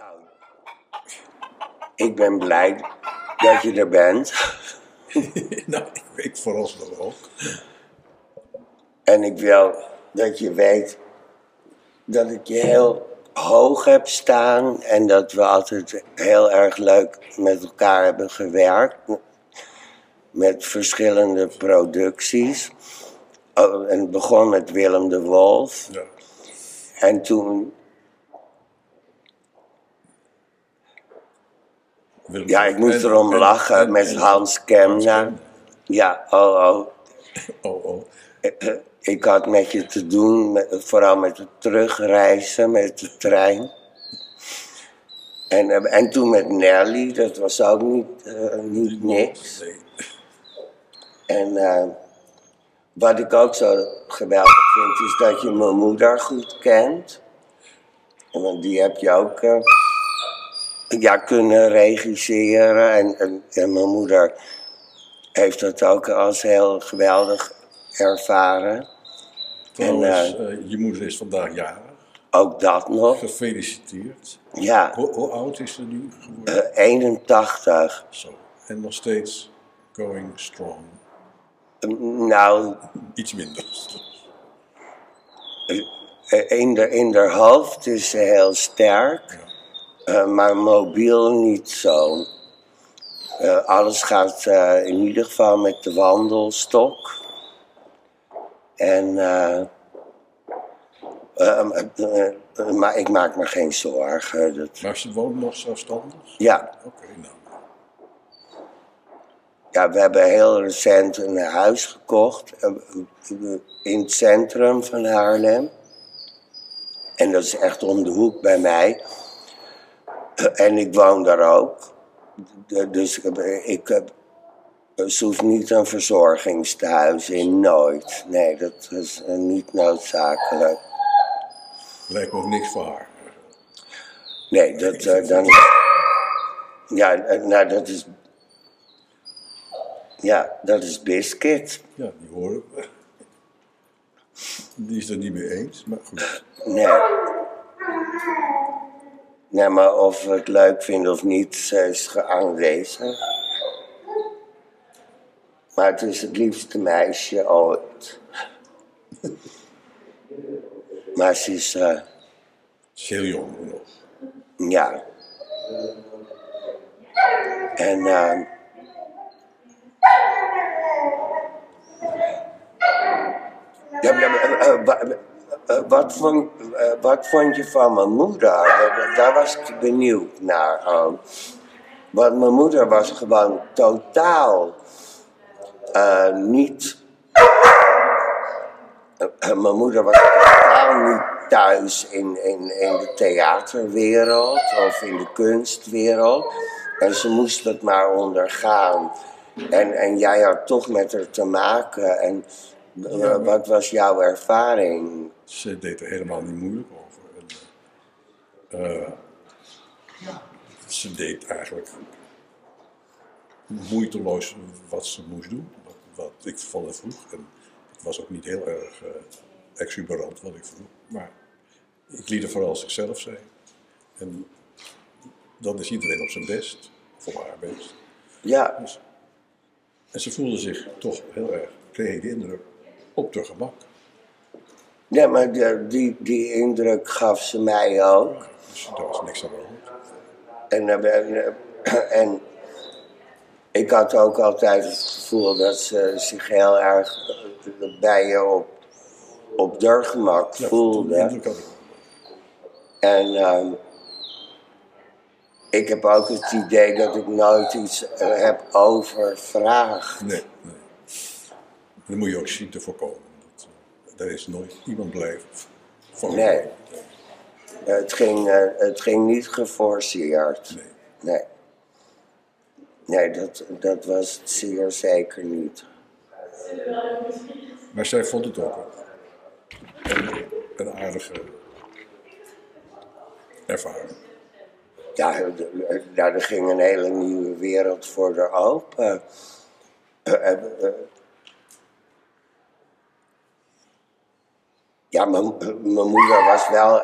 Nou, ik ben blij dat je er bent. nou, ik weet vooralsnog ook. En ik wil dat je weet dat ik je heel hoog heb staan en dat we altijd heel erg leuk met elkaar hebben gewerkt. Met verschillende producties. Oh, en het begon met Willem de Wolf. Ja. En toen, Willem- ja, ik moest erom en- lachen en- met en- Hans Kemna. Ja, oh, oh. Oh, oh. Ik had met je te doen, met- vooral met het terugreizen met de trein. En, eh, en toen met Nelly, dat was ook niet, eh, niet niks. En eh, wat ik ook zo geweldig vind, is dat je mijn moeder goed kent. En Want die heb je ook eh, ja, kunnen regisseren. En, en, en mijn moeder heeft dat ook als heel geweldig ervaren. Trouwens, En, eh, je moeder is vandaag jarig. Ook dat nog. Gefeliciteerd. Ja, Hoe, hoe oud is ze nu geworden? eh, 81. Zo. En nog steeds going strong. Nou, Iets minder. eh, in de, in haar hoofd is ze heel sterk. Eh, maar mobiel niet zo. Eh, alles gaat eh, in ieder geval met de wandelstok. En, maar ik maak me geen zorgen. Dat, Maar ze woont nog zelfstandig? ja, Oké, nou. ja, we hebben heel recent een huis gekocht in het centrum van Haarlem. En dat is echt om de hoek bij mij. En ik woon daar ook. Dus ik heb, ik heb, ze hoeft niet een verzorgingstehuis in, nooit. Nee, dat is eh, niet noodzakelijk. Lijkt me ook niks voor haar. Nee, dat eh, dan. Ja, eh, nou, dat is. Ja, dat is Biscuit. Ja, die horen we. Die is er niet mee eens, maar goed. Nee. Nee, maar of we het leuk vinden of niet, ze is aanwezig. Maar het is het liefste meisje ooit. Maar ze is, is heel jong nog. ja. En, eh, ja, maar, wa- eh, wat, vond, eh, wat vond je van mijn moeder? Daar- Daar was ik benieuwd naar. ook. Want mijn moeder was gewoon totaal eh, niet. eh, eh, mijn moeder was totaal niet thuis in, in, in de theaterwereld of in de kunstwereld. En ze moest het maar ondergaan. En, en jij had toch met haar te maken. En eh, Ja, maar- wat was jouw ervaring? Ze deed er helemaal niet moeilijk over. En, eh, ze deed eigenlijk moeiteloos wat ze moest doen. Wat, wat ik van haar vroeg. En het was ook niet heel erg eh, exuberant wat ik vroeg. Maar ik liet er vooral zichzelf zijn. En dan is iedereen op zijn best. Voor haar best. Ja, Dus, en ze voelde zich toch heel erg, kreeg ik de indruk, op de gemak. nee, maar de- die, die indruk gaf ze mij ook. Dus daar was niks aan de hand. En, eh, en, eh, en ik had ook altijd het gevoel dat ze zich heel erg eh, bij je op, op haar gemak Ja, voelde. die. En ehm, ik heb ook het idee dat ik nooit iets eh, heb overvraagd. Nee. Dat moet je ook zien te voorkomen. Dat, eh, daar is nooit iemand blij van. Nee. Het ging, eh, het ging niet geforceerd. Nee. Nee. Nee, dat, dat was het zeer zeker niet. Maar zij vond het ook een, een aardige ervaring. Ja, de- nou, er ging een hele nieuwe wereld voor haar open. Ja, mijn mijn moeder was wel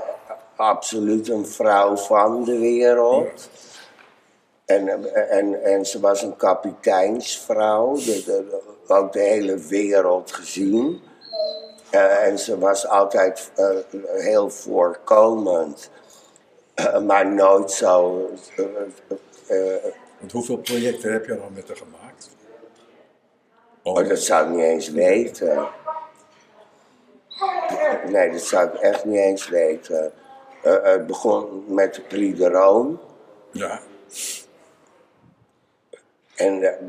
absoluut een vrouw van de wereld. En, en, en ze was een kapiteinsvrouw, de, de, ook de hele wereld gezien. Eh, en ze was altijd eh, heel voorkomend, Eh, maar nooit zo. Want hoeveel projecten heb je dan met haar gemaakt? oh, dat zou ik niet eens weten. Nee, dat zou ik echt niet eens weten. Eh, het begon met de Prix de Rome. Ja, En eh,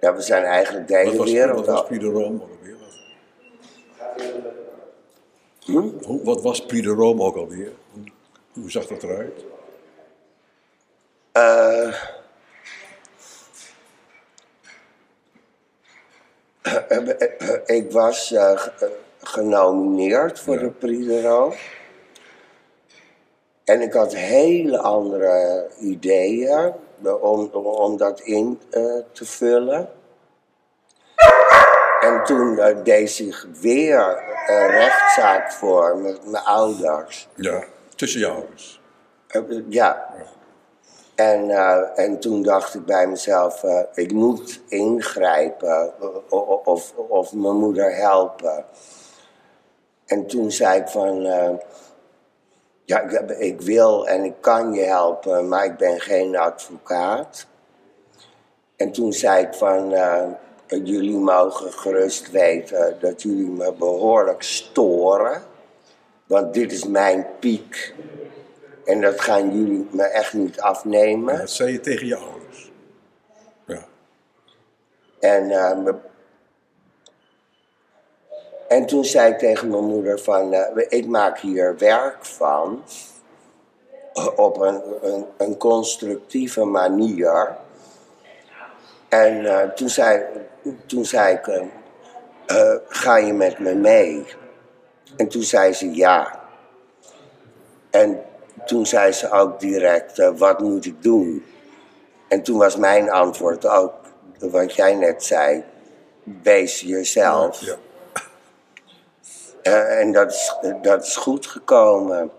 ja, we zijn eigenlijk de hele wat was, wereld wat was. Prix de Rome ook alweer? Hm? Hoe, wat was Prix de Rome ook alweer? Hoe, hoe zag dat eruit? Eh, ik was eh, eh, genomineerd voor Ja. de Prix de Rome. En ik had hele andere ideeën om, om dat in eh, te vullen. En toen eh, deed zich weer een rechtszaak voor met mijn ouders. Ja, tussen je ouders. Eh, ja. En, en toen dacht ik bij mezelf, ik moet ingrijpen of, of mijn moeder helpen. En toen zei ik van, eh, ja, ik, heb- ik wil en ik kan je helpen, maar ik ben geen advocaat. En toen zei ik van, eh, jullie mogen gerust weten dat jullie me behoorlijk storen. Want dit is mijn piek. En dat gaan jullie me echt niet afnemen. Dat zei je tegen je ouders. Ja, En, me- en toen zei ik tegen mijn moeder van, eh, ik maak hier werk van. Op een, een, een constructieve manier. En eh, toen, zei, toen zei ik, eh, ga je met me mee? En toen zei ze ja. En toen zei ze ook direct, wat moet ik doen? En toen was mijn antwoord ook, wat jij net zei, wees jezelf. ja. Eh, en dat is, dat is goed gekomen.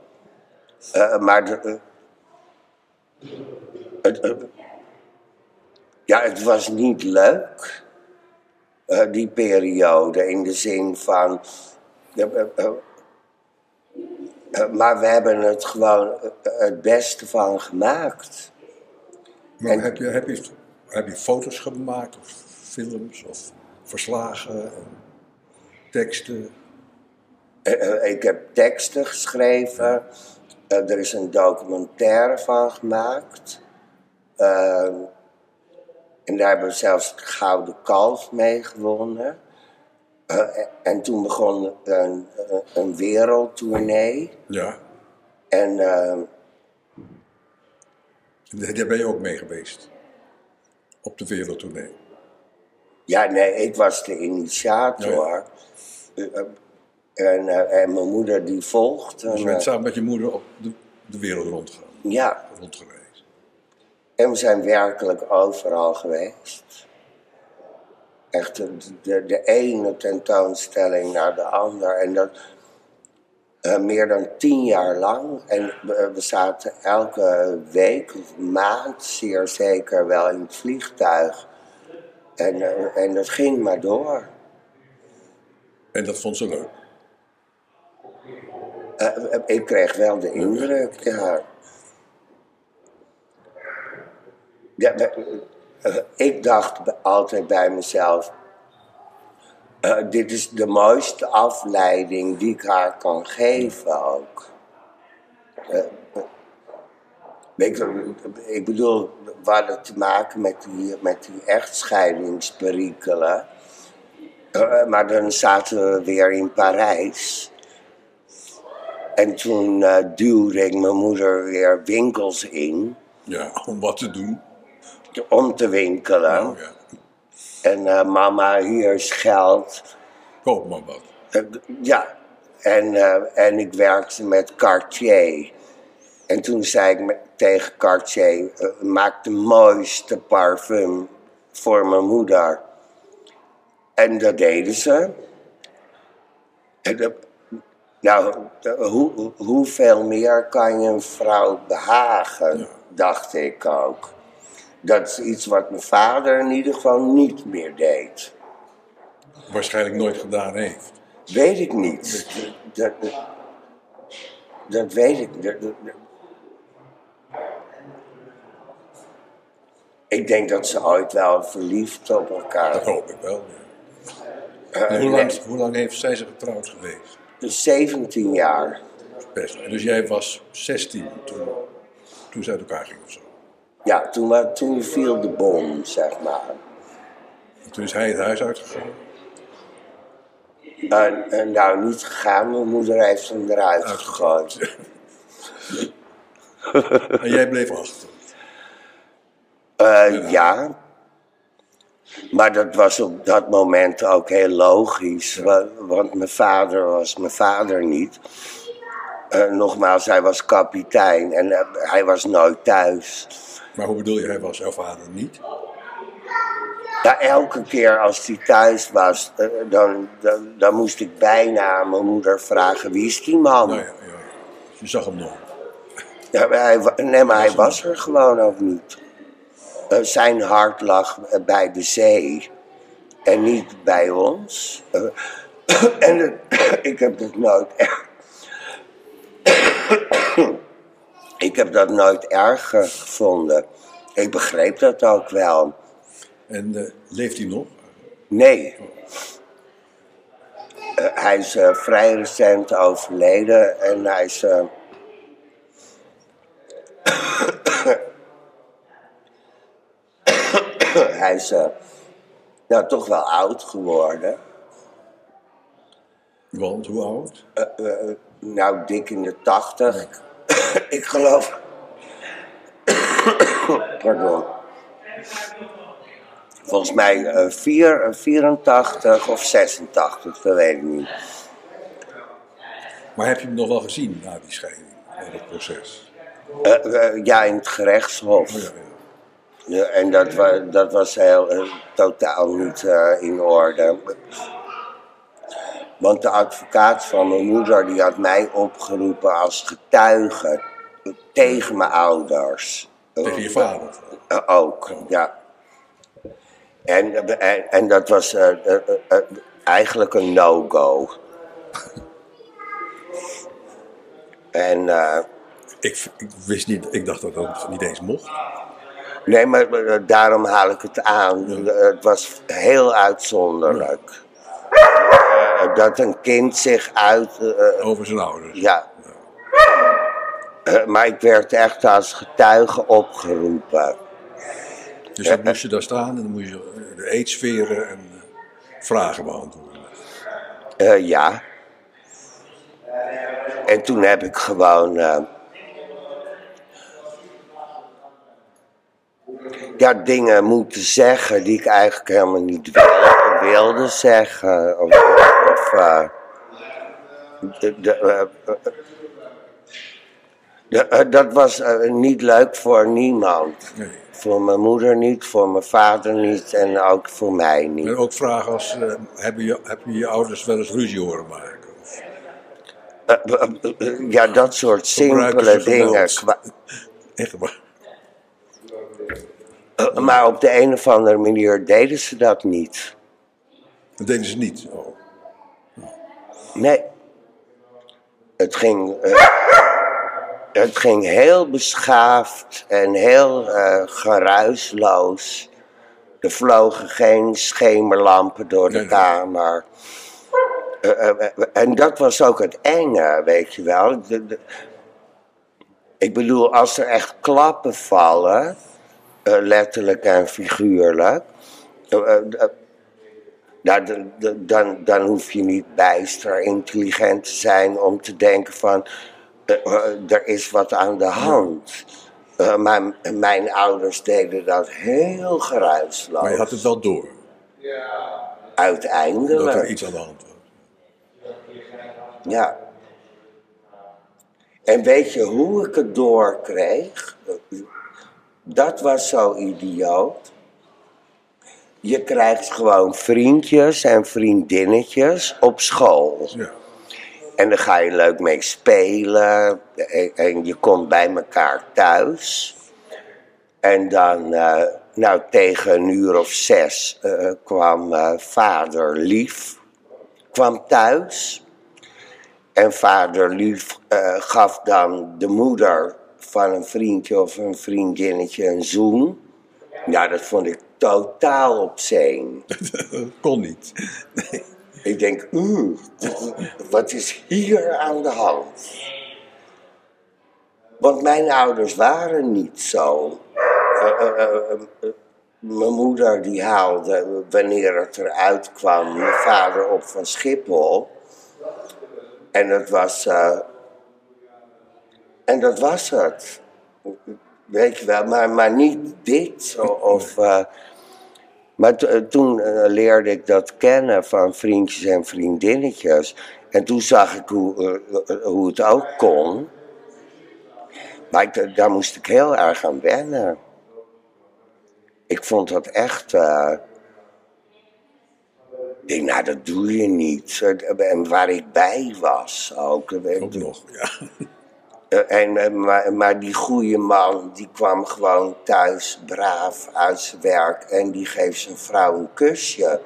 Eh, maar de, eh, ja, het was niet leuk, die periode, in de zin van. maar we hebben het gewoon het beste van gemaakt. Maar En- heb, je, heb, je, heb je foto's gemaakt of films of verslagen en teksten? Eh, eh, ik heb teksten geschreven. Eh, er is een documentaire van gemaakt. Eh, en daar hebben we zelfs het Gouden Kalf mee gewonnen. En toen begon een, een- wereldtournee. Ja, En eh, En daar ben je ook mee geweest. Op de wereldtournee. ja, nee, ik was de initiator. En, eh, en mijn moeder die volgt. Dus En, je bent eh, samen met je moeder op de, de wereld rondgegaan, ja, rondgereisd. En we zijn werkelijk overal geweest. Echt de, de, de ene tentoonstelling naar de ander. En dat eh, meer dan tien jaar lang. En we, we zaten elke week of maand zeer zeker wel in het vliegtuig. En, en dat ging maar door. En dat vond ze leuk. Eh, ik kreeg wel de indruk, ja. ja eh, ik dacht altijd bij mezelf: eh, dit is de mooiste afleiding die ik haar kan geven ook. Je, ik bedoel, we hadden te maken met die, met die echtscheidingsperikelen. Maar dan zaten we weer in Parijs. En toen eh, duwde ik mijn moeder weer winkels in Ja, om wat te doen. om te winkelen. Oh, ja. En eh, mama, hier is geld. Koop maar wat. Eh, ja, en, en ik werkte met Cartier. En toen zei ik tegen Cartier, maak de mooiste parfum voor mijn moeder. En dat deden ze. En, dat- Nou, hoe, hoeveel meer kan je een vrouw behagen, dacht ik ook. Dat is iets wat mijn vader in ieder geval niet meer deed. Waarschijnlijk nooit gedaan heeft. Weet ik niet. Dat, dat, dat weet ik. Dat- dat- dat- Ik denk dat ze ooit wel verliefd op Dat elkaar. hoop ik wel. ja. Eh, hoe, lang, nee, hoe lang heeft zij ze getrouwd geweest? Dus 17 jaar. Best. Dus jij was 16 toen, toen ze uit elkaar gingen of zo. Ja, toen, toen viel de bom, zeg maar. En toen is hij het huis uitgegaan. En, en nou, niet gegaan. Mijn moeder heeft hem eruit gegooid. En jij bleef achter. Eh, ja. Maar dat was op dat moment ook heel logisch. wa- Want mijn vader was mijn vader niet. Eh, nogmaals, hij was kapitein en eh, hij was nooit thuis. Maar hoe bedoel je, hij was jouw vader niet? Ja, elke keer als hij thuis was, eh, dan, dan, dan moest ik bijna aan mijn moeder vragen: wie is die man? Nou ja, ja, je zag hem nooit. Ja, maar hij, nee, maar hij was er gewoon ook niet. Eh, zijn hart lag eh, bij de zee en niet bij ons. Eh, en het- ik heb het nooit erg. ik heb dat nooit erg gevonden. Ik begreep dat ook wel. En leeft hij nog? Nee. Hij is vrij recent overleden en hij is. hij is eh, nou, toch wel oud geworden. Want hoe oud? Eh, eh, nou, dik in de tachtig. Ik geloof. Pardon. Volgens mij eh, vier, eh, 84 of 86, dat weet ik niet. Maar heb je hem nog wel gezien na die scheiding, na dat proces? Ja, in het gerechtshof. Oh, ja, ja. Ja, en dat, wa dat was heel, eh, totaal niet eh, in orde. Want de advocaat van mijn moeder die had mij opgeroepen als getuige tegen mijn ouders. Tegen je vader. Eh, ook, ja. En, eh, en, en dat was eh, eh, eh, eh, eigenlijk een no-go. En eh, Ik, ik wist niet, ik dacht dat dat niet eens mocht. Nee, maar maar, eh, daarom haal ik het aan. Eh, Het was heel uitzonderlijk. Eh, dat een kind zich uit. Over zijn ouders. ja. Maar ik werd echt als getuige opgeroepen. Dus dan moest je daar staan en dan moest je de eetsferen en vragen beantwoorden. Ja. En toen heb ik gewoon. Ja, dingen moeten zeggen die ik eigenlijk helemaal niet wilde, wilde zeggen. Of. of eh, de, de, eh, eh, de- dat was niet leuk voor niemand. Nee. Voor mijn moeder niet, voor mijn vader niet en ook voor mij niet. En ook vragen als, hebben, je, heb je je ouders wel eens ruzie horen maken? Of ja, dat soort simpele dingen. Echt waar? Maar op de een of andere manier deden ze dat niet. Dat deden ze niet. Oh. Nee. Het ging, eh, het ging heel beschaafd en heel eh, geruisloos. Er vlogen geen schemerlampen door de Nee, kamer. Eh, en dat was ook het enge, weet je wel. De- de- ik bedoel, als er echt klappen vallen, letterlijk en figuurlijk. eh, eh, eh, nou, d- d- dan, dan hoef je niet bijster intelligent te zijn om te denken van eh, eh, er is wat aan de hand. Eh, maar mijn ouders deden dat heel geruisloos. Maar je had het wel door, dat Uiteindelijk. er iets aan de hand was. Ja. En weet je hoe ik het doorkreeg? Dat was zo idioot. Je krijgt gewoon vriendjes en vriendinnetjes op school. Ja. En dan ga je leuk mee spelen. En, en je komt bij elkaar thuis. En dan, eh, nou tegen een uur of zes, eh, kwam eh, vader Lief kwam thuis. En vader Lief gaf dan de moeder van een vriendje of een vriendinnetje een zoen. Ja, dat vond ik totaal op zee. Kon niet. Ik denk, oeh, wat is hier aan de hand? Want mijn ouders waren niet zo. Eh, eh, eh, mijn moeder die haalde, wanneer het eruit kwam, mijn vader op van Schiphol. En dat was, en dat was het. Weet je wel, maar, maar niet dit. Of, eh, maar eh, toen eh, leerde ik dat kennen van vriendjes en vriendinnetjes. En toen zag ik hoe, hoe het ook kon. Maar ik, daar moest ik heel erg aan wennen. Ik vond dat echt. ik denk, nou, dat doe je niet. En waar ik bij was ook. Ook nog, ja. Eh, En, eh, maar, maar die goede man, die kwam gewoon thuis braaf uit zijn werk en die geeft zijn vrouw een kusje.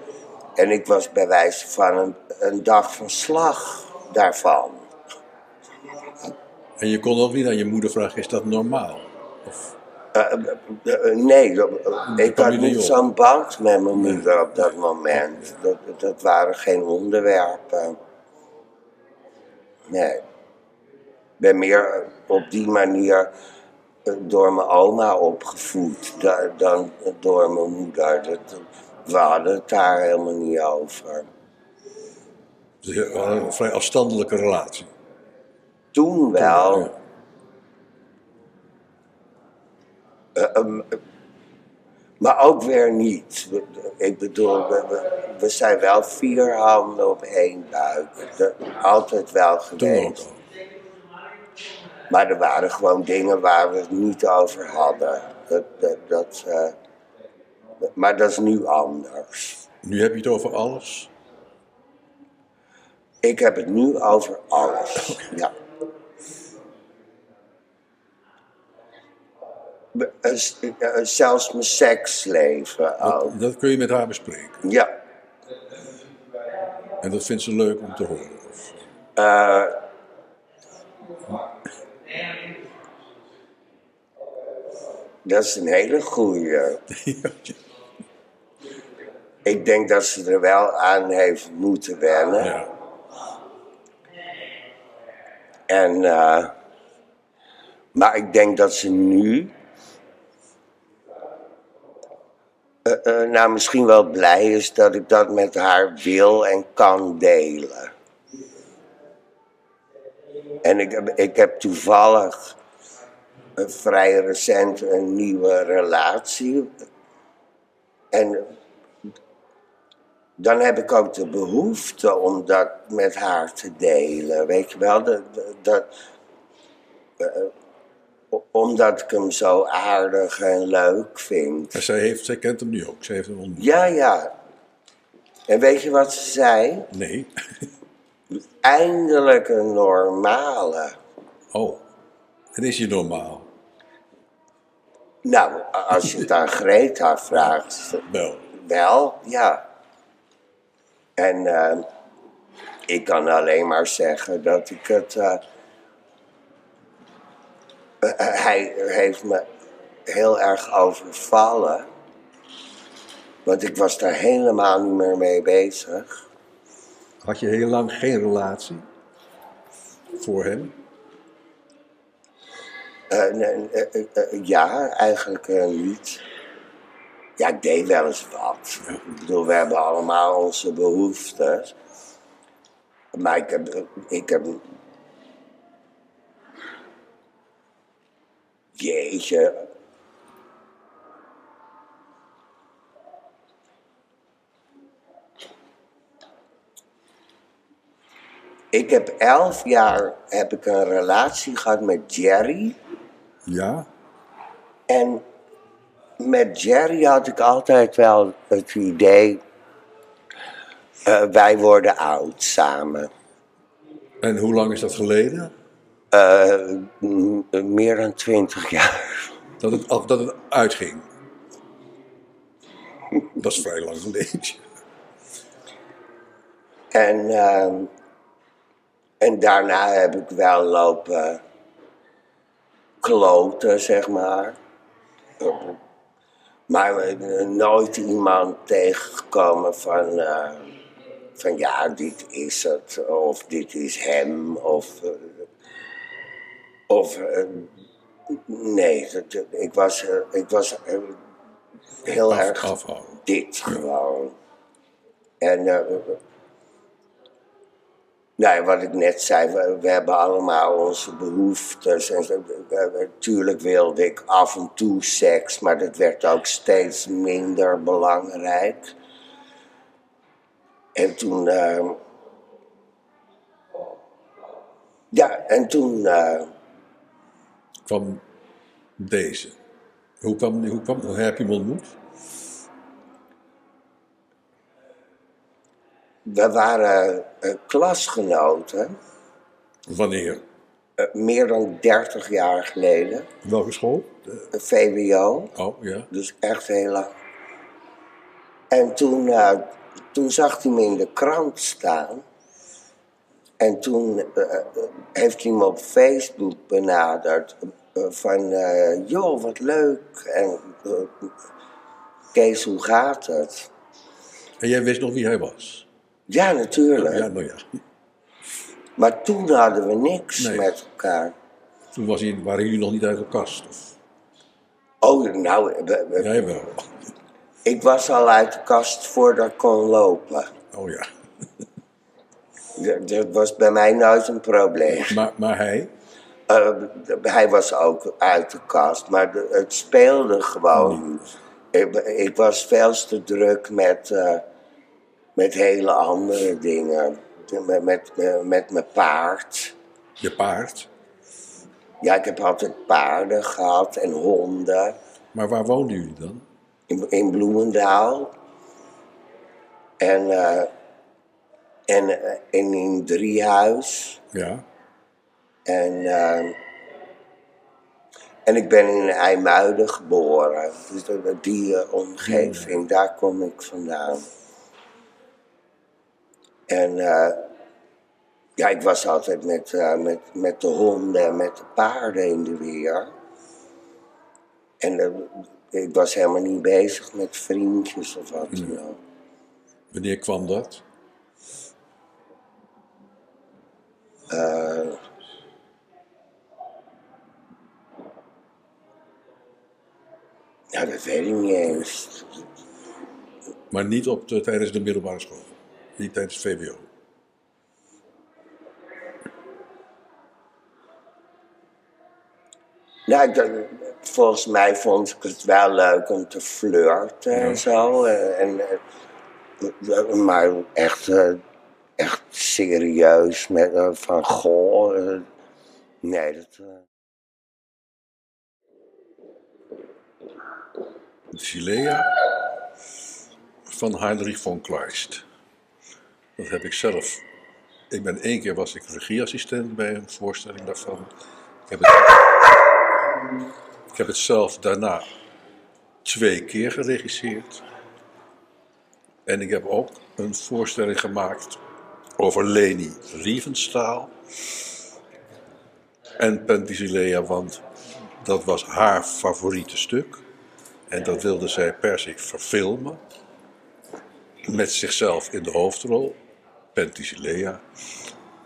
En ik was bij wijze van een, een dag van slag daarvan. En je kon ook niet aan je moeder vragen, is dat normaal? Of, Eh, nee, dat- ik had niet zo'n band met mijn moeder op dat moment. Dat, dat waren geen onderwerpen. Nee. Ik ben meer op die manier eh, door mijn oma opgevoed da- dan door mijn moeder. Dat, we hadden het daar helemaal niet over. dus je had een vrij afstandelijke relatie. Toen wel. Ja. Eh, ehm, eh, maar ook weer niet. Ik bedoel, we, we, we zijn wel vier handen op één buik. Dat, altijd wel Toen ook geweest. Maar er waren gewoon dingen waar we het niet over hadden. Dat, dat, dat, eh, maar dat is nu anders. Nu heb je het over alles. Ik heb het nu over alles. Ja. Be- eh, eh, Zelfs mijn seksleven ook. Dat kun je met haar bespreken. Ja. En dat vindt ze leuk om te horen. Eh, dat is een hele goeie. Ik denk dat ze er wel aan heeft moeten wennen. ja. En, eh, maar ik denk dat ze nu. eh, eh, nou, misschien wel blij is dat ik dat met haar wil en kan delen. En ik, heb- ik heb toevallig eh, vrij recent een nieuwe relatie. En dan heb ik ook de behoefte om dat met haar te delen. Weet je wel, dat, dat, eh, o- omdat ik hem zo aardig en leuk vind. En zij, heeft, zij kent hem nu ook. Zij heeft hem ontmoet. Ja, ja. En weet je wat ze zei? Nee. Eindelijk een normale. Oh. En is je normaal? Nou, als je het aan Greta vraagt, Wel. Wel, ja. En eh, ik kan alleen maar zeggen dat ik het. eh, eh, hij heeft me heel erg overvallen. Want ik was daar helemaal niet meer mee bezig. Had je heel lang geen relatie? Voor hem? Eh, eh, eh, ja, eigenlijk niet. Ja, ik deed wel eens wat. Ik bedoel, we hebben allemaal onze behoeftes. Maar ik heb, ik heb... Jeetje. Ik heb elf jaar heb ik een relatie gehad met Jerry. Ja. En met Jerry had ik altijd wel het idee, eh, wij worden oud samen. En hoe lang is dat geleden? Eh, meer dan twintig jaar. Dat het, dat het uitging? Dat is vrij lang geleden. En, ehm, en daarna heb ik wel lopen kloten, zeg maar. Maar nooit iemand tegengekomen van, eh, van ja, dit is het, of dit is hem, of. eh, of eh, nee, dat- ik was, ik was heel Af- erg dit gewoon. En nou, wat ik net zei, we, hebben allemaal onze behoeftes. En natuurlijk wilde ik af en toe seks, maar dat werd ook steeds minder belangrijk. En toen. eh, ja, en toen. eh, Van deze. Hoe, kwam, hoe, kwam, hoe heb je hem ontmoet? We waren eh, klasgenoten, Wanneer? eh, meer dan 30 jaar geleden, Welke school? De- VWO. oh, ja. Dus echt heel lang. En toen, eh, toen zag hij me in de krant staan. En toen eh, eh, heeft hij me op Facebook benaderd. eh, van, eh, joh, wat leuk. En eh, Kees, hoe gaat het? En jij wist nog wie hij was? Ja, natuurlijk. Ja, nou ja. Maar toen hadden we niks Nee. met elkaar. Toen was hij, waren jullie nog niet uit de kast? Of? Oh, nou, we- we- Jij wel. ik was al uit de kast voordat ik kon lopen. Oh ja. Dat- was bij mij nooit een probleem. Maar, maar hij? Eh, hij was ook uit de kast, maar de- het speelde gewoon. Ik, ik was veel te druk met, eh, met hele andere dingen. Met, met, met mijn paard. Je paard? Ja, ik heb altijd paarden gehad en honden. Maar waar woonden jullie dan? in, in Bloemendaal. En, eh, en, en in Driehuis. Ja. En, eh, en ik ben in IJmuiden geboren. Dus die omgeving, daar kom ik vandaan. En eh, ja, ik was altijd met, eh, met, met de honden en met de paarden in de weer. En eh, ik was helemaal niet bezig met vriendjes of wat dan ook. Wanneer kwam dat? Eh, ja, dat weet ik niet eens. Maar niet op de, tijdens de middelbare school. Niet tijdens VWO. Nou, ik dacht, volgens mij vond ik het wel leuk om te flirten en zo. eh, En, eh, maar echt, eh, echt serieus met, van goh. nee, dat. De Silea van Heinrich von Kleist. Dat heb ik zelf. Ik ben één keer was ik regieassistent bij een voorstelling daarvan. Ik heb het, ik heb het zelf daarna twee keer geregisseerd. En ik heb ook een voorstelling gemaakt over Leni Riefenstahl. En Penthesilea, want dat was haar favoriete stuk. En dat wilde zij per se verfilmen. Met zichzelf in de hoofdrol. Penthesilea.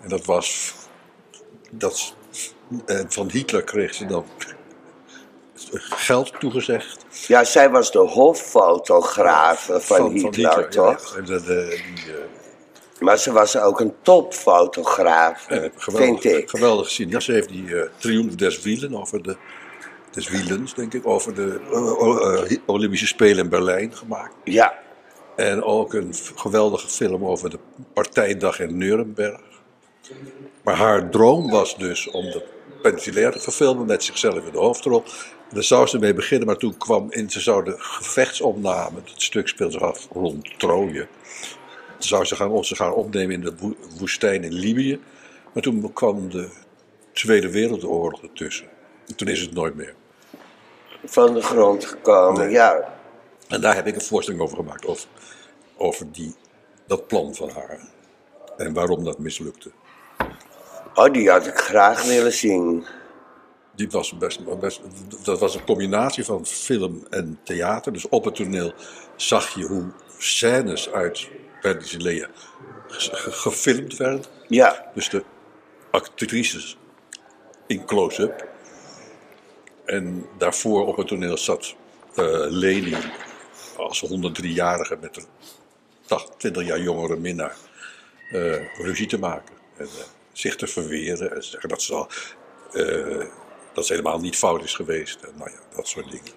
En dat was... Dat, en van Hitler kreeg ze dan geld toegezegd. Ja, zij was de hoffotografe van, Hitler, ja, toch? ja. En de, de- die, eh, Maar ze was ook een topfotograaf, vind geweldig, ik. geweldig gezien. Ja, ze heeft die eh Triumph des Wielen over de... Des Wielens, denk ik, over de eh, Olympische Spelen in Berlijn gemaakt. Ja, En ook een geweldige film over de partijdag in Nuremberg. Maar haar droom was dus om de Pensilair te verfilmen met zichzelf in de hoofdrol. En daar zou ze mee beginnen, maar toen kwam in, ze zou de gevechtsopname, het stuk speelt zich af rond Troje. Toen zou ze gaan, ze gaan opnemen in de woe- woestijn in Libië. Maar toen kwam de Tweede Wereldoorlog ertussen. En toen is het nooit meer. Van de grond gekomen, Nee. ja. En daar heb ik een voorstelling over gemaakt. Over, over die, dat plan van haar. En waarom dat mislukte. Oh, die had ik graag willen zien. Die was best, best, dat was een combinatie van film en theater. Dus op het toneel zag je hoe scènes uit Verdicelea gefilmd werden. Ja, Dus de actrices in close-up. En daarvoor op het toneel zat eh, Leni als 103-jarige met een 80, 20 jaar jongere minnaar eh, ruzie te maken. En eh, zich te verweren en zeggen dat ze, al, eh, dat ze helemaal niet fout is geweest. En nou ja, dat soort dingen.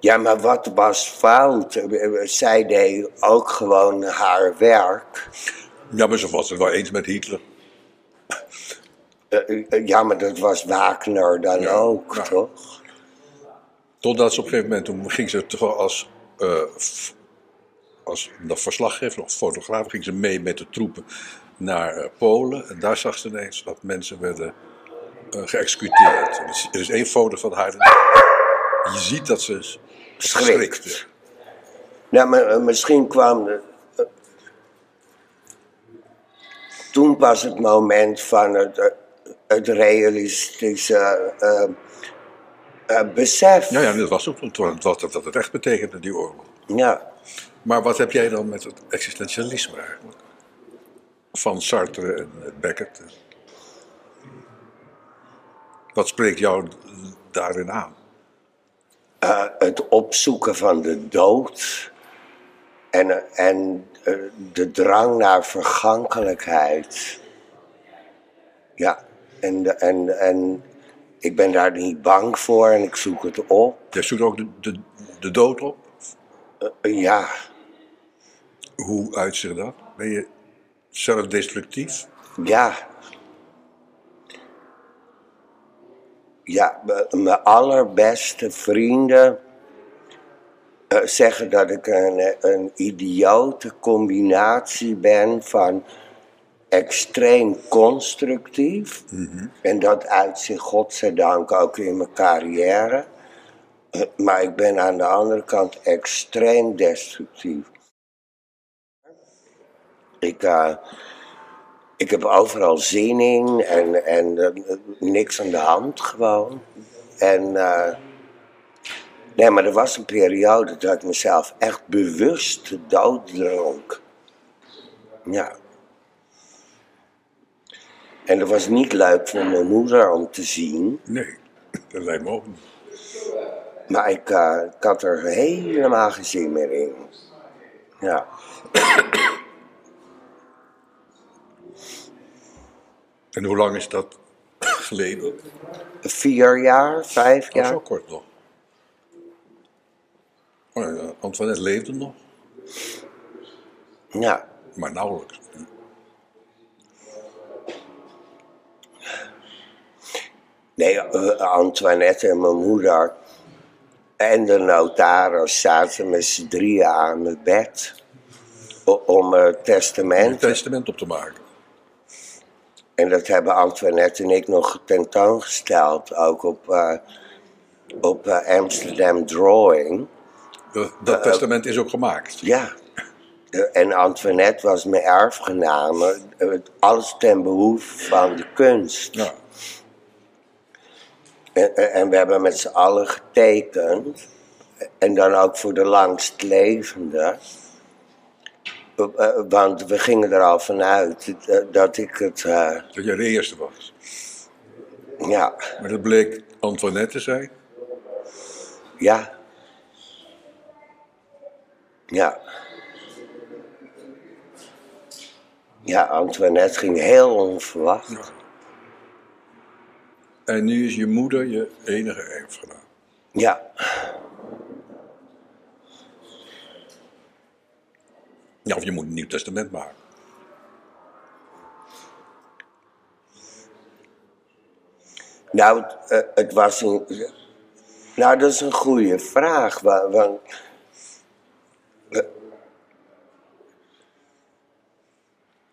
ja, maar wat was fout? Zij deed ook gewoon haar werk. Ja, maar ze was het wel eens met Hitler. Ja, maar dat was Wagner dan Ja, ook, ja. toch? Totdat ze op een gegeven moment, toen ging ze toch als, f- als verslaggever of fotograaf, ging ze mee met de troepen naar eh, Polen. En daar zag ze ineens dat mensen werden eh, geëxecuteerd. Er is, er is één foto van haar. Je ziet dat ze Schrikt. Nou, maar, misschien kwam de, toen pas het moment van het, het realistische eh, besef. Ja, ja, dat was ook toen- wat dat het echt betekende, die oorlog. Ja. Maar wat heb jij dan met het existentialisme eigenlijk? Van Sartre en Beckett. Wat spreekt jou daarin aan? Eh, het opzoeken van de dood en, en eh, de drang naar vergankelijkheid. Ja, en, en, en ik ben daar niet bang voor en ik zoek het op. Jij zoekt ook de, de, de dood op. Eh, ja, Hoe uitzicht dat? Ben je zelfdestructief? ja. Ja, mijn allerbeste vrienden eh, zeggen dat ik een, een idiote combinatie ben van extreem constructief. En dat uit zich godzijdank ook in mijn carrière. Eh, Maar ik ben aan de andere kant extreem destructief. Ik, eh, ik heb overal zin in en, en eh, niks aan de hand gewoon. En eh, nee, maar er was een periode dat ik mezelf echt bewust dooddronk. Ja. En dat was niet leuk voor mijn moeder om te zien. Nee, dat lijkt me ook niet. Maar ik, ik had er helemaal geen zin meer in. Ja. En hoe lang is dat geleden? Vier jaar, vijf Ja. jaar. zo kort nog. Oh, ja, Antoinette leefde nog, Ja. maar nauwelijks. Nee, eh, Antoinette en mijn moeder en de notaris zaten met z'n drieën aan het bed om het Een testament. testament op te maken. En dat hebben Antoinette en ik nog tentoongesteld, ook op, eh, op eh, Amsterdam Drawing. Dat, dat testament is ook gemaakt. Ja. En Antoinette was mijn erfgename, alles ten behoeve van de kunst. Ja. En, en- en we hebben met z'n allen getekend. En dan ook voor de langstlevende. Eh, eh, Want we gingen er al vanuit eh, dat ik het. eh, Dat jij de eerste was. ja, Maar dat bleek Antoinette te zijn. ja. Ja. Ja, Antoinette ging heel onverwacht. En nu is je moeder je enige erfgenaam. Ja, Ja, of je moet een nieuw testament maken. nou, het, eh, het was een. Nou, dat is een goede vraag. wa- Want.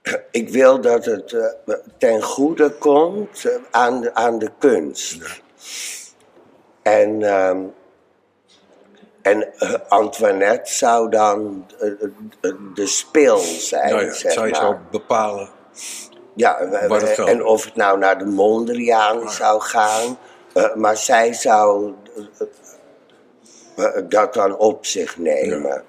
ik wil dat het eh, ten goede komt eh, aan, de, aan de kunst. En, ehm, en eh, Antoinette zou dan de spil zijn, Nou ja, zeg zij maar. zou bepalen. Ja, en of het nou naar de Mondriaan zou gaan. maar zij zou dat dan op zich nemen.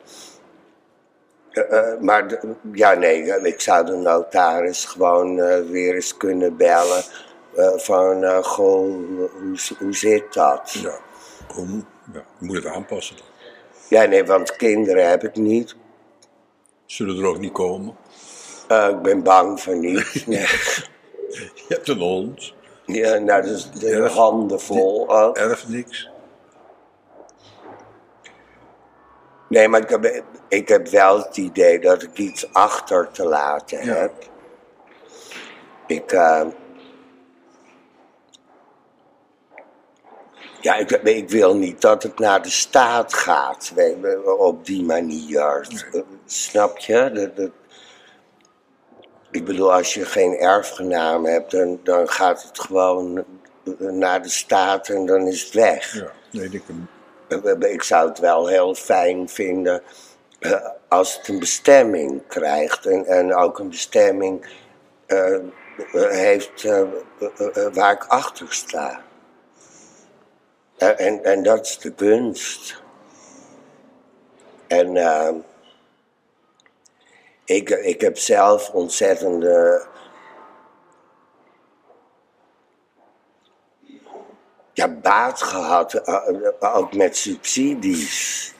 Eh, maar de- ja, nee, eh, ik zou de notaris gewoon eh, weer eens kunnen bellen. eh, van, eh, goh, hoe, hoe zit dat? Ja, hoe, ja, je moet het aanpassen dan. Ja, nee, want kinderen heb ik niet. Zullen er ook niet komen. Eh, ik ben bang voor niet. Nee. Je hebt een hond, Ja, nou, dus de Erf- handen vol erft niks. Nee, maar ik heb, ik heb wel het idee dat ik iets achter te laten Ja. heb. Ik, eh, ja, ik, ik wil niet dat het naar de staat gaat, weet op die manier. Snap je? Dat, dat- ik bedoel, als je geen erfgenaam hebt, dan, dan gaat het gewoon naar de staat en dan is het weg. Ja, nee, ik Ik zou het wel heel fijn vinden eh, als het een bestemming krijgt en, en ook een bestemming eh, eh, heeft waar ik achter sta. En, en dat is de kunst. En ik, ik heb zelf ontzettende ja, baat gehad, eh, eh, ook met subsidies.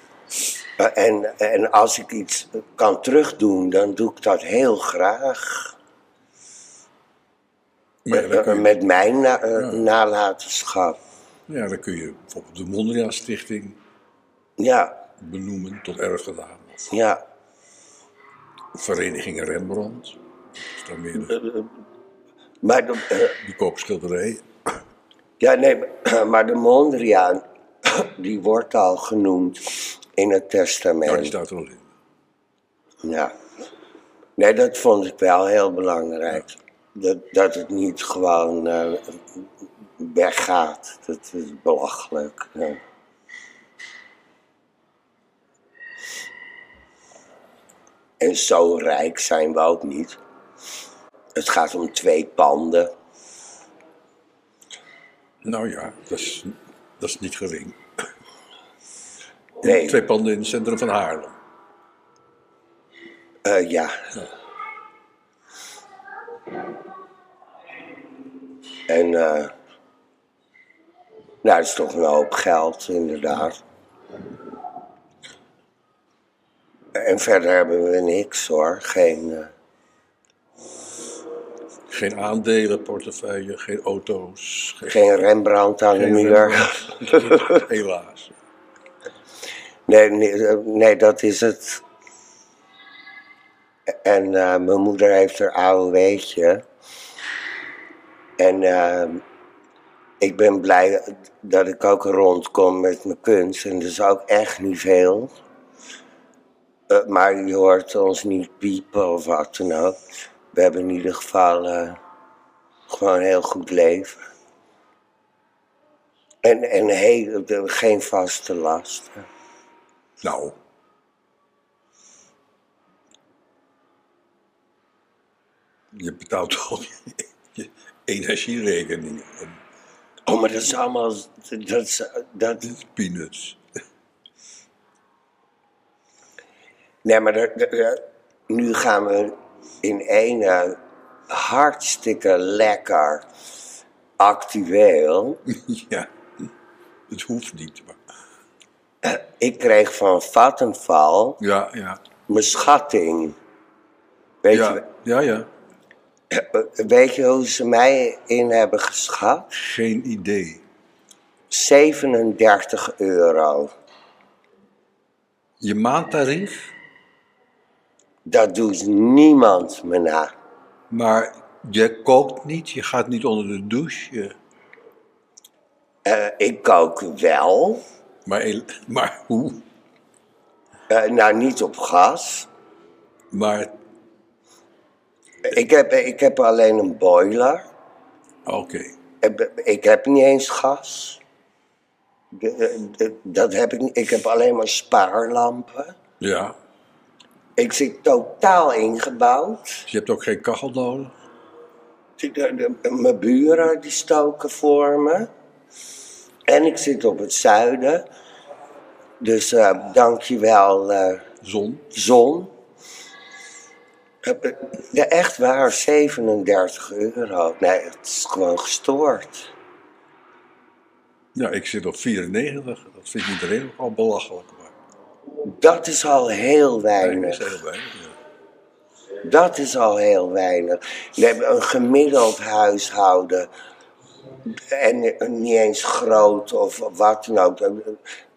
Eh, En, en als ik iets kan terugdoen, dan doe ik dat heel graag. ja, je, Met mijn na- nalatenschap. ja, dan kun je bijvoorbeeld de Mondriaan Stichting Ja, benoemen tot erfgenaam. Ja. Vereniging Rembrandt. Dat is dan meer de, Maar de, die kopen schilderijen. ja, nee, maar de Mondriaan, die wordt al genoemd in het Ja, testament. die staat er in. Ja. Nee, dat vond ik wel heel belangrijk. Dat, dat het niet gewoon eh, weggaat. Dat is belachelijk. Ja. En zo rijk zijn we ook niet. Het gaat om twee panden. Nou ja, dat is, dat is niet gering. Nee, Twee panden in het centrum van Haarlem. eh, ja. En eh nou, dat is toch een hoop geld, inderdaad. En verder hebben we niks hoor. Geen, eh, Geen aandelen, portefeuille, geen auto's. Geen, geen Rembrandt aan de muur. Helaas. Nee, nee, eh, nee, dat is het. En eh, mijn moeder heeft er AOW'tje. En eh, ik ben blij dat ik ook rondkom met mijn kunst. En dat is ook echt niet veel. Eh, maar je hoort ons niet piepen of wat dan ook. We hebben in ieder geval eh, gewoon een heel goed leven. En, en heel, geen vaste lasten. Nou. Je betaalt toch je energierekeningen. En Oh, maar dat is allemaal. Dat is, dat, peanuts. nee, maar dat- dat- dat- nu gaan we in één hartstikke lekker actueel. ja, het hoeft niet. Maar... Ik kreeg van Vattenfall Ja, ja. mijn schatting. Weet, Ja, ja, ja. je, weet je hoe ze mij in hebben geschat? Geen idee. 37 euro. Je maandtarief, Dat doet niemand me na. maar je kookt niet, je gaat niet onder de douche. Eh, ik kook wel. Maar, maar hoe? Eh, nou, niet op gas. Maar Ik heb, ik heb alleen een boiler. Oké. Ik- Ik heb niet eens gas. Dat heb ik niet. Ik heb alleen maar spaarlampen. Ja. Ik zit totaal ingebouwd. Dus je hebt ook geen kachel nodig? Mijn buren die stoken voor me. En ik zit op het zuiden. Dus eh dankjewel eh Zon? zon. Ja, echt waar, 37 euro. Nee, het is gewoon gestoord. Ja, ik zit op 94. Dat vindt iedereen ook al belachelijk. Dat is al heel nee, dat is weinig. heel weinig. Ja. Dat is al heel weinig. We hebben een gemiddeld huishouden. En eh, niet eens groot of wat dan ook. Eh,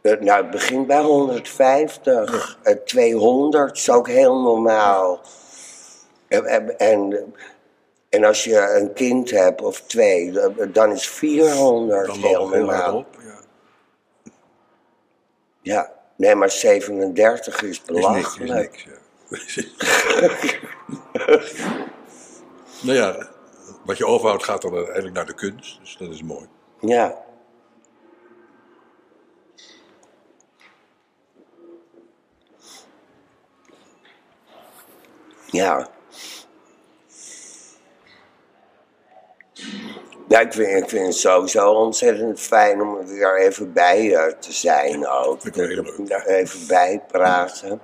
eh, Nou, het begint bij 150. Eh, 200 is ook heel normaal. En, en, en, als je een kind hebt of twee, dan is 400 Dan heel normaal. op. Ja. Ja, nee, maar 37 is Is niks, belachelijk. is niks. Ja. nou ja, wat je overhoudt gaat dan uiteindelijk naar de kunst. Dus dat is mooi. Ja. Ja. Ja, ik vind, ik vind het sowieso ontzettend fijn om er weer even bij eh, te zijn ook. Ik heel leuk. Er even bij praten.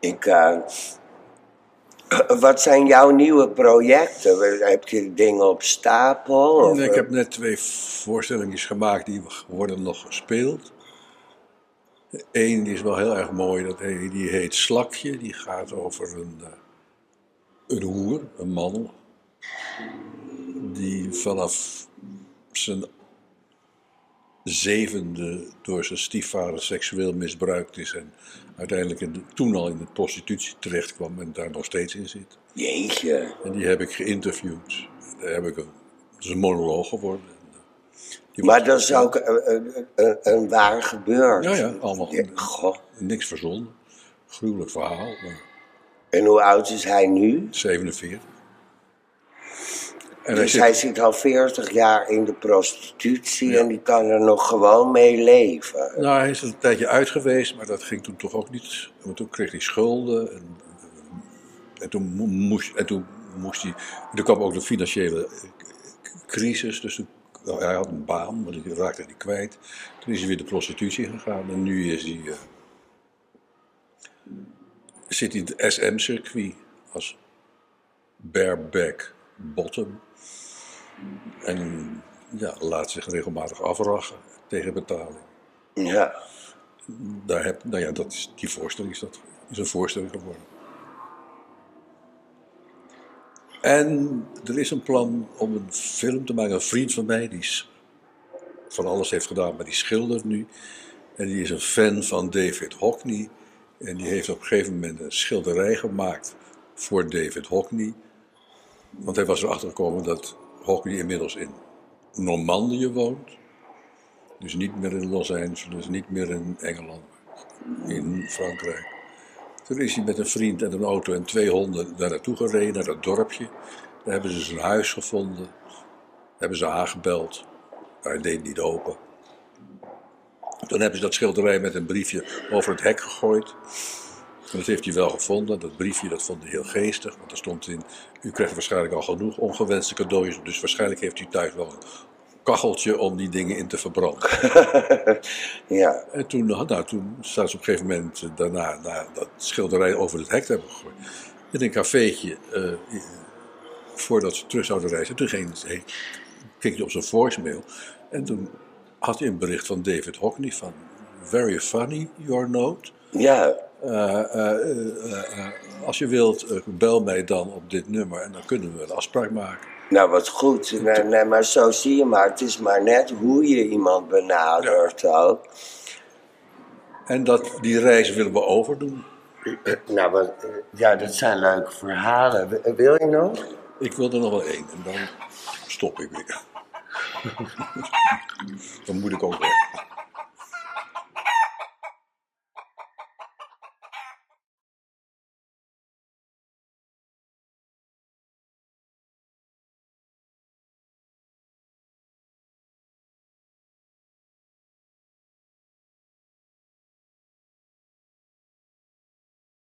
Ik, eh, wat zijn jouw nieuwe projecten? Heb je dingen op stapel? Of, ik heb net twee voorstellingen gemaakt die worden nog gespeeld. Eén die is wel heel erg mooi, dat heet, die heet Slakje. Die gaat over een, eh, een hoer, een man, die vanaf zijn zevende door zijn stiefvader seksueel misbruikt is en uiteindelijk in de- toen al in de prostitutie terecht kwam en daar nog steeds in zit. Jeetje. En die heb ik geïnterviewd. Daar heb ik een, dat is een monoloog geworden. En, eh, die Maar dat is ook een, een, een, een waar gebeurd. Ja, ja, allemaal Ja, goh. niks verzonnen. Gruwelijk verhaal, maar En hoe oud is hij nu? 47. Dus zit, hij zit al 40 jaar in de prostitutie en die kan er nog gewoon mee leven. nou, hij is er een tijdje uit geweest, maar dat ging toen toch ook niet. Want toen kreeg hij schulden. En, en, toen, mo- moest, en toen moest hij. Toen kwam ook de financiële crisis. Dus toen, nou, hij had een baan, maar die raakte hij kwijt. Toen is hij weer de prostitutie gegaan. En nu is hij. eh, zit hij in het SM-circuit als bareback bottom. En ja, laat zich regelmatig afrachen tegen betaling. Ja. Daar heb, nou ja, dat is, die voorstelling is, dat, is een voorstelling geworden. En er is een plan om een film te maken. Een vriend van mij, die van alles heeft gedaan, maar die schildert nu. En die is een fan van David Hockney. En die heeft op een gegeven moment een schilderij gemaakt voor David Hockney. Want hij was erachter gekomen dat Hockney inmiddels in Normandië woont. Dus niet meer in Los Angeles, niet meer in Engeland, maar in Frankrijk. Toen is hij met een vriend en een auto en twee honden daar naartoe gereden, naar dat dorpje. Daar hebben ze zijn huis gevonden. Hebben ze aangebeld. Hij deed niet open. Toen hebben ze dat schilderij met een briefje over het hek gegooid. En dat heeft hij wel gevonden. Dat briefje dat vond hij heel geestig. Want er stond in, u krijgt waarschijnlijk al genoeg ongewenste cadeautjes. Dus waarschijnlijk heeft u thuis wel een kacheltje om die dingen in te verbranden. Ja. En toen, nou, toen staan ze op een gegeven moment eh, daarna na dat schilderij over het hek te hebben gegooid. In een cafeetje, eh, voordat ze terug zouden reizen. Toen ging, hij- keek hij op zijn voicemail. En toen had hij een bericht van David Hockney van... Very funny, your note. Ja. Eh, eh, eh, als je wilt, bel mij dan op dit nummer en dan kunnen we een afspraak maken. Nou, wat goed. Nee, nee, maar zo zie je maar. Het is maar net hoe je iemand benadert ook. En dat, die reis willen we overdoen. Nou, wat, ja, dat zijn leuke verhalen. Wil je nog? Ik wil er nog wel één en dan stop ik weer. dan moet ik ook weg.